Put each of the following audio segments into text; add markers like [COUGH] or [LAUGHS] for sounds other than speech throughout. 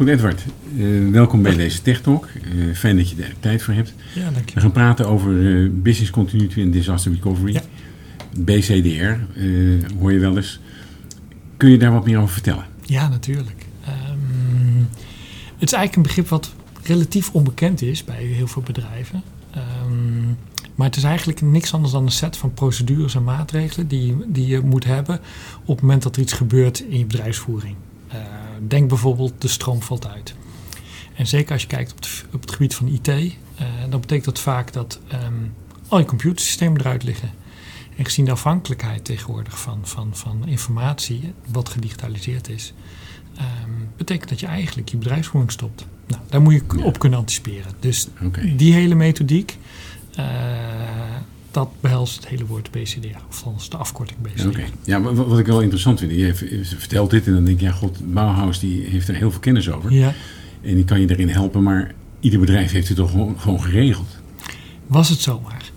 Goed, Edward. Uh, welkom bij deze Tech Talk. Uh, fijn dat je er tijd voor hebt. Ja, dank je. We gaan praten over uh, Business Continuity and Disaster Recovery. Ja. BCDR, hoor je wel eens. Kun je daar wat meer over vertellen? Ja, natuurlijk. Um, het is eigenlijk een begrip wat relatief onbekend is bij heel veel bedrijven. Um, maar het is eigenlijk niks anders dan een set van procedures en maatregelen die, die je moet hebben op het moment dat er iets gebeurt in je bedrijfsvoering. Denk bijvoorbeeld de stroom valt uit. En zeker als je kijkt op het, op het gebied van IT, uh, dan betekent dat vaak dat um, al je computersystemen eruit liggen. En gezien de afhankelijkheid tegenwoordig van, van, van informatie, wat gedigitaliseerd is, um, betekent dat je eigenlijk je bedrijfsvoering stopt. Nou, daar moet je ja. op kunnen anticiperen. Dus okay. die hele methodiek, uh, dat behelst het hele woord BCDR, of althans de afkorting BCDR. Oké, ja, wat, wat, ik wel interessant vind, je vertelt dit en dan denk je, ja god, Bauhaus die heeft er heel veel kennis over. Ja. En die kan je erin helpen, maar ieder bedrijf heeft het toch gewoon, gewoon geregeld? Was het zomaar.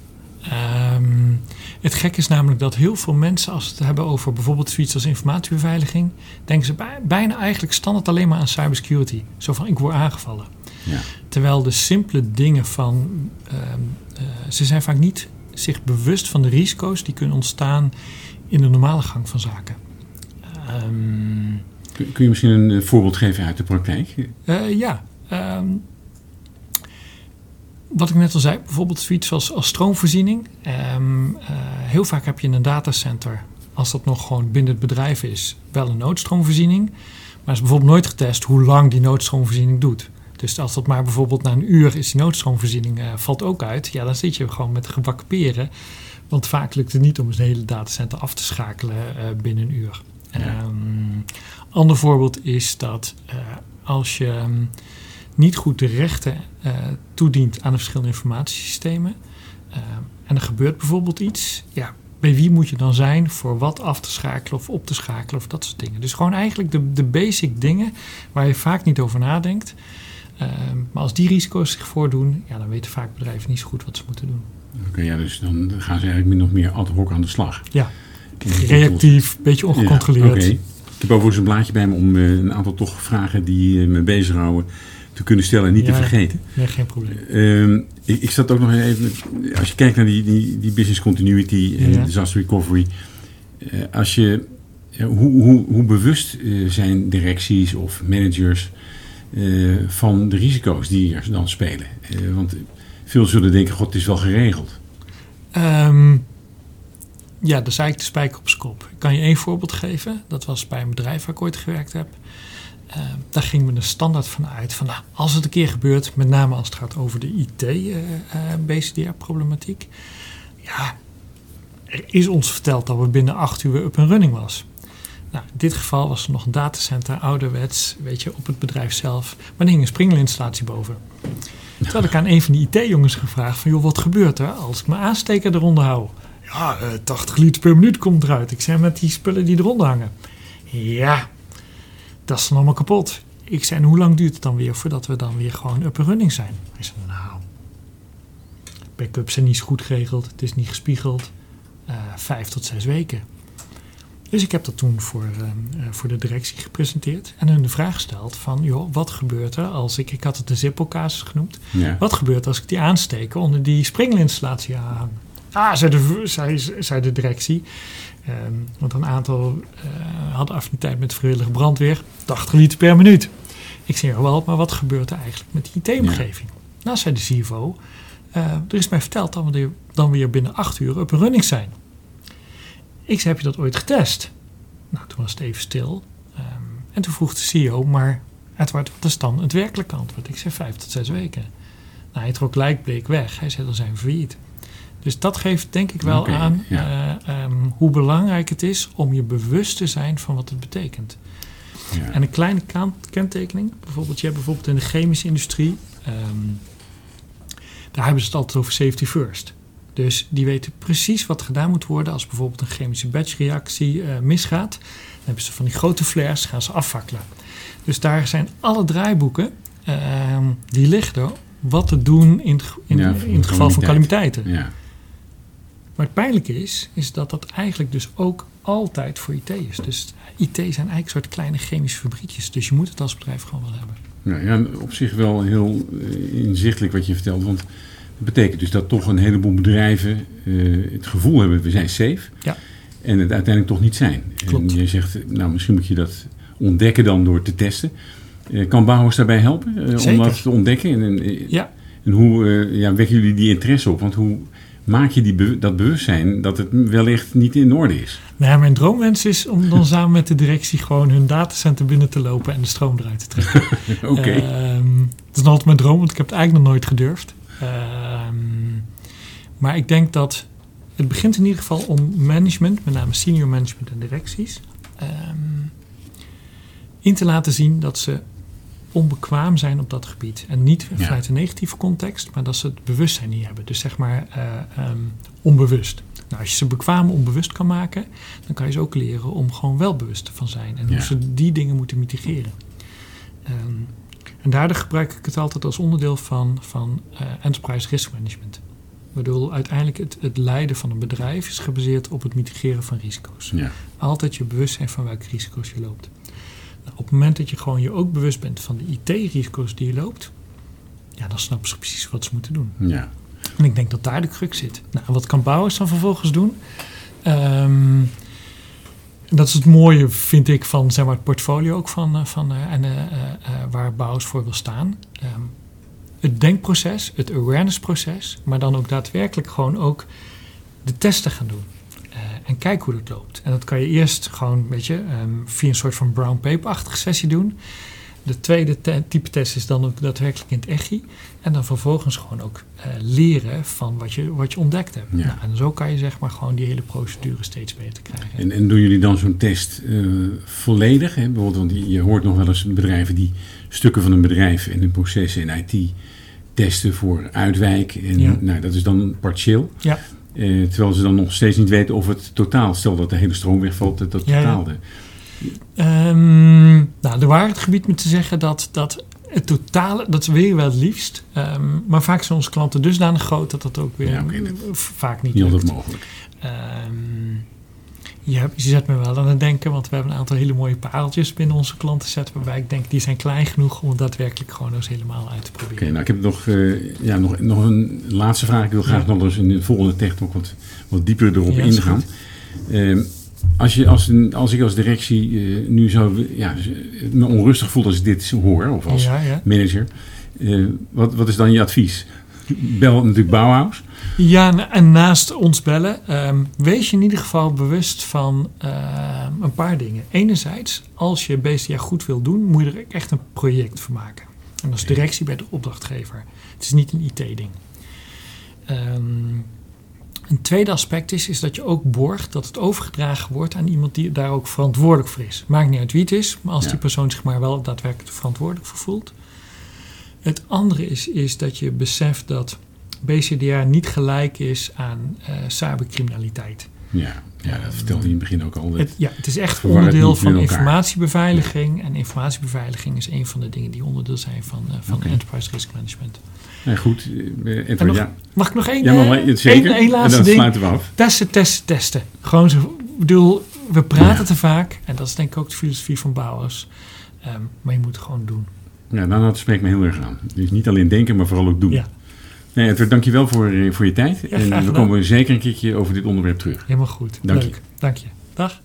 Um, het gek is namelijk dat heel veel mensen, als ze het hebben over bijvoorbeeld zoiets als informatiebeveiliging, denken ze bij, bijna eigenlijk standaard alleen maar aan cybersecurity. Zo van ik word aangevallen. Ja. Terwijl de simpele dingen van. Uh, uh, ze zijn vaak niet zich bewust van de risico's die kunnen ontstaan in de normale gang van zaken. Um, kun, kun, je misschien een voorbeeld geven uit de praktijk? Uh, ja. Um, wat ik net al zei, bijvoorbeeld zoiets als, als stroomvoorziening. Um, heel vaak heb je in een datacenter, als dat nog gewoon binnen het bedrijf is, wel een noodstroomvoorziening. Maar is bijvoorbeeld nooit getest hoe lang die noodstroomvoorziening doet. Dus als dat maar bijvoorbeeld na een uur is die noodstroomvoorziening uh, valt ook uit, ja, dan zit je gewoon met gebakken peren. Want vaak lukt het niet om een hele datacenter af te schakelen uh, binnen een uur. Ja. Um, ander voorbeeld is dat uh, als je um, niet goed de rechten toedient aan de verschillende informatiesystemen en er gebeurt bijvoorbeeld iets, ja, bij wie moet je dan zijn voor wat af te schakelen of op te schakelen of dat soort dingen. Dus gewoon eigenlijk de, de basic dingen waar je vaak niet over nadenkt. Um, maar als die risico's zich voordoen, ja, dan weten vaak bedrijven niet zo goed wat ze moeten doen. Oké, okay, ja, dus dan gaan ze eigenlijk nog meer ad hoc aan de slag. Ja, reactief, een beetje ongecontroleerd. Ja, okay. Ik heb overigens een blaadje bij me om uh, een aantal toch vragen die uh, me bezighouden te kunnen stellen en niet ja, te vergeten. Nee, geen probleem. Um, ik, ik zat ook nog even, als je kijkt naar die, die, die business continuity en Ja. disaster recovery. Uh, als je, uh, hoe, hoe, hoe bewust zijn directies of managers van de risico's die er dan spelen? Uh, want veel zullen denken, god, het is wel geregeld. Um, ja, dat is eigenlijk de spijker op z'n kop. Ik kan je één voorbeeld geven. Dat was bij een bedrijf waar ik ooit gewerkt heb. Uh, daar ging men er standaard van uit van nou, als het een keer gebeurt, met name als het gaat over de IT-BCDR-problematiek. ja, er is ons verteld dat we binnen acht uur up en running was. Nou, in dit geval was er nog een datacenter, ouderwets, weet je, op het bedrijf zelf. Maar er hing een springelinstallatie boven. Toen had ik aan een van die IT-jongens gevraagd van, joh, wat gebeurt er als ik mijn aansteker eronder hou? Ja, uh, 80 liter per minuut komt eruit. Ik zei met die spullen die eronder hangen. Ja, dat is dan allemaal kapot. Ik zei, en hoe lang duurt het dan weer voordat we dan weer gewoon up en running zijn? Hij zei, nou, backups zijn niet goed geregeld, het is niet gespiegeld. Uh, vijf tot zes weken. Dus ik heb dat toen voor, uh, voor de directie gepresenteerd en hun de vraag gesteld van, joh, wat gebeurt er als ik, ik had het een Zippo-casus genoemd, Ja. wat gebeurt als ik die aansteek onder die springelinstallatie aanhang? Ah, zei de, zei, zei de directie. Um, want een aantal uh, hadden affiniteit met vrijwillige brandweer. 80 liter per minuut. Ik zeg wel, maar wat gebeurt er eigenlijk met die IT-omgeving? Ja. Nou, zei de CFO. Uh, er is mij verteld dat we dan weer binnen 8 uur op een running zijn. Ik zei, heb je dat ooit getest? Nou, toen was het even stil. Um, en toen vroeg de CEO, maar Edward, wat is dan het werkelijke antwoord? Ik zei, 5 tot 6 weken. Nou, hij trok lijkbleek weg. Hij zei, dan zijn we failliet. Dus dat geeft denk ik wel aan ja. uh, um, hoe belangrijk het is om je bewust te zijn van wat het betekent. Ja. En een kleine kenttekening, bijvoorbeeld, je hebt bijvoorbeeld in de chemische industrie, um, daar hebben ze het altijd over safety first. Dus die weten precies wat gedaan moet worden als bijvoorbeeld een chemische batchreactie uh, misgaat. Dan hebben ze van die grote flares, gaan ze afvakkelen. Dus daar zijn alle draaiboeken, uh, die liggen wat te doen in, in, ja, in het geval van calamiteiten. Ja. Maar het pijnlijke is, is dat dat eigenlijk dus ook altijd voor IT is. Dus IT zijn eigenlijk een soort kleine chemische fabriekjes. Dus je moet het als bedrijf gewoon wel hebben. Nou ja, op zich wel heel uh, inzichtelijk wat je vertelt. Want dat betekent dus dat toch een heleboel bedrijven uh, het gevoel hebben, we zijn safe. Ja. En het uiteindelijk toch niet zijn. Klopt. En je zegt, nou misschien moet je dat ontdekken dan door te testen. Uh, kan Bauhaus daarbij helpen om dat te ontdekken? En, en, ja. en hoe ja, wekken jullie die interesse op? Want hoe maak je die, dat bewustzijn dat het wellicht niet in orde is? Nou, mijn droomwens is om dan samen met de directie gewoon hun datacenter binnen te lopen en de stroom eruit te trekken. [LAUGHS] Oké. Okay. Uh, dat is nog altijd mijn droom, want ik heb het eigenlijk nog nooit gedurfd. Uh, maar ik denk dat het begint in ieder geval om management, met name senior management en directies, um, in te laten zien dat ze onbekwaam zijn op dat gebied. En niet vanuit een negatieve context, maar dat ze het bewustzijn niet hebben. Dus zeg maar uh, um, onbewust. Nou, als je ze bekwaam onbewust kan maken, dan kan je ze ook leren om gewoon wel bewust van zijn. En hoe Ja. ze die dingen moeten mitigeren. Um, en daardoor gebruik ik het altijd als onderdeel van, van uh, enterprise risk management. Ik bedoel, uiteindelijk het, het leiden van een bedrijf is gebaseerd op het mitigeren van risico's. Ja. Altijd je bewust zijn van welke risico's je loopt. Nou, op het moment dat je gewoon je ook bewust bent van de IT-risico's die je loopt, ja, dan snappen ze precies wat ze moeten doen. Ja. En ik denk dat daar de crux zit. Nou, wat kan Bouwers dan vervolgens doen? Um, dat is het mooie, vind ik, van zeg maar, het portfolio ook van, van uh, en, uh, waar Bouwers voor wil staan. Um, het denkproces, het awarenessproces, maar dan ook daadwerkelijk gewoon ook de testen gaan doen. En kijk hoe dat loopt. En dat kan je eerst gewoon, weet je, um, via een soort van brown paper-achtige sessie doen. De tweede te type test is dan ook daadwerkelijk in het echi. En dan vervolgens gewoon ook uh, leren van wat je, wat je ontdekt hebt. Ja. Nou, en zo kan je zeg maar gewoon die hele procedure steeds beter krijgen. En, en doen jullie dan zo'n test uh, volledig? Hè? Bijvoorbeeld, want je, hoort nog wel eens bedrijven die stukken van een bedrijf en hun processen in IT testen voor uitwijk. En Ja. nou, dat is dan partieel. Ja, Eh, terwijl ze dan nog steeds niet weten of het totaal, stel dat de hele stroom wegvalt, dat dat Ja, de- Ehm, nou, waren het gebied met te zeggen dat, dat het totale, dat wil je wel het liefst. Ehm, maar vaak zijn onze klanten dusdanig groot dat dat ook weer Ja, oké, dat- v- vaak niet niet lukt. mogelijk. Ehm, je, hebt- je zet me wel aan het denken, want we hebben een aantal hele mooie pareltjes binnen onze klantenset. Waarbij ik denk, die zijn klein genoeg om het daadwerkelijk gewoon eens helemaal uit te Oké, proberen. nou ik heb nog, eh, ja, nog, nog een laatste vraag. Ik wil graag Ja. nog eens in de volgende tech ook wat, wat dieper erop Ja, ingaan. Als, je, als, een, als ik als directie eh, nu zou ja, me onrustig voel als ik dit hoor, of als ja, ja. manager, eh, wat, wat is dan je advies? Bel natuurlijk Bauhaus. Ja, en- naast ons bellen, ehm, wees je in ieder geval bewust van ehm, een paar dingen. Enerzijds, als je BCA goed wil doen, moet je er echt een project van maken. En als directie bij de opdrachtgever. Het is niet een IT-ding. Ehm, een tweede aspect is, is dat je ook borgt dat het overgedragen wordt aan iemand die daar ook verantwoordelijk voor is. Maakt niet uit wie het is, maar als Ja. die persoon zich maar wel daadwerkelijk verantwoordelijk voor voelt. Het andere is, is dat je beseft dat BCDA niet gelijk is aan uh, cybercriminaliteit. Ja, ja, dat vertelde je in het begin ook al. Het, ja, het is echt onderdeel van informatiebeveiliging. En informatiebeveiliging is een van de dingen die onderdeel zijn van, uh, van enterprise risk management. Nee, goed, eh, En Edward, nog- ja. Mag ik nog één, Ja, maar eh, zeker. één, één en laatste dan ding? sluiten we af. Testen, testen, testen. Gewoon zo, ik bedoel, we praten Ja. te vaak. En dat is denk ik ook de filosofie van Bouwers. Um, maar je moet het gewoon doen. Ja, nou, dat spreekt me heel erg aan. Dus niet alleen denken, maar vooral ook doen. Ja. Nee, Edward, dankjewel voor, eh, voor je tijd. Ja, en we komen zeker een keertje over dit onderwerp terug. Helemaal goed. Dank je. Dank je. Dag.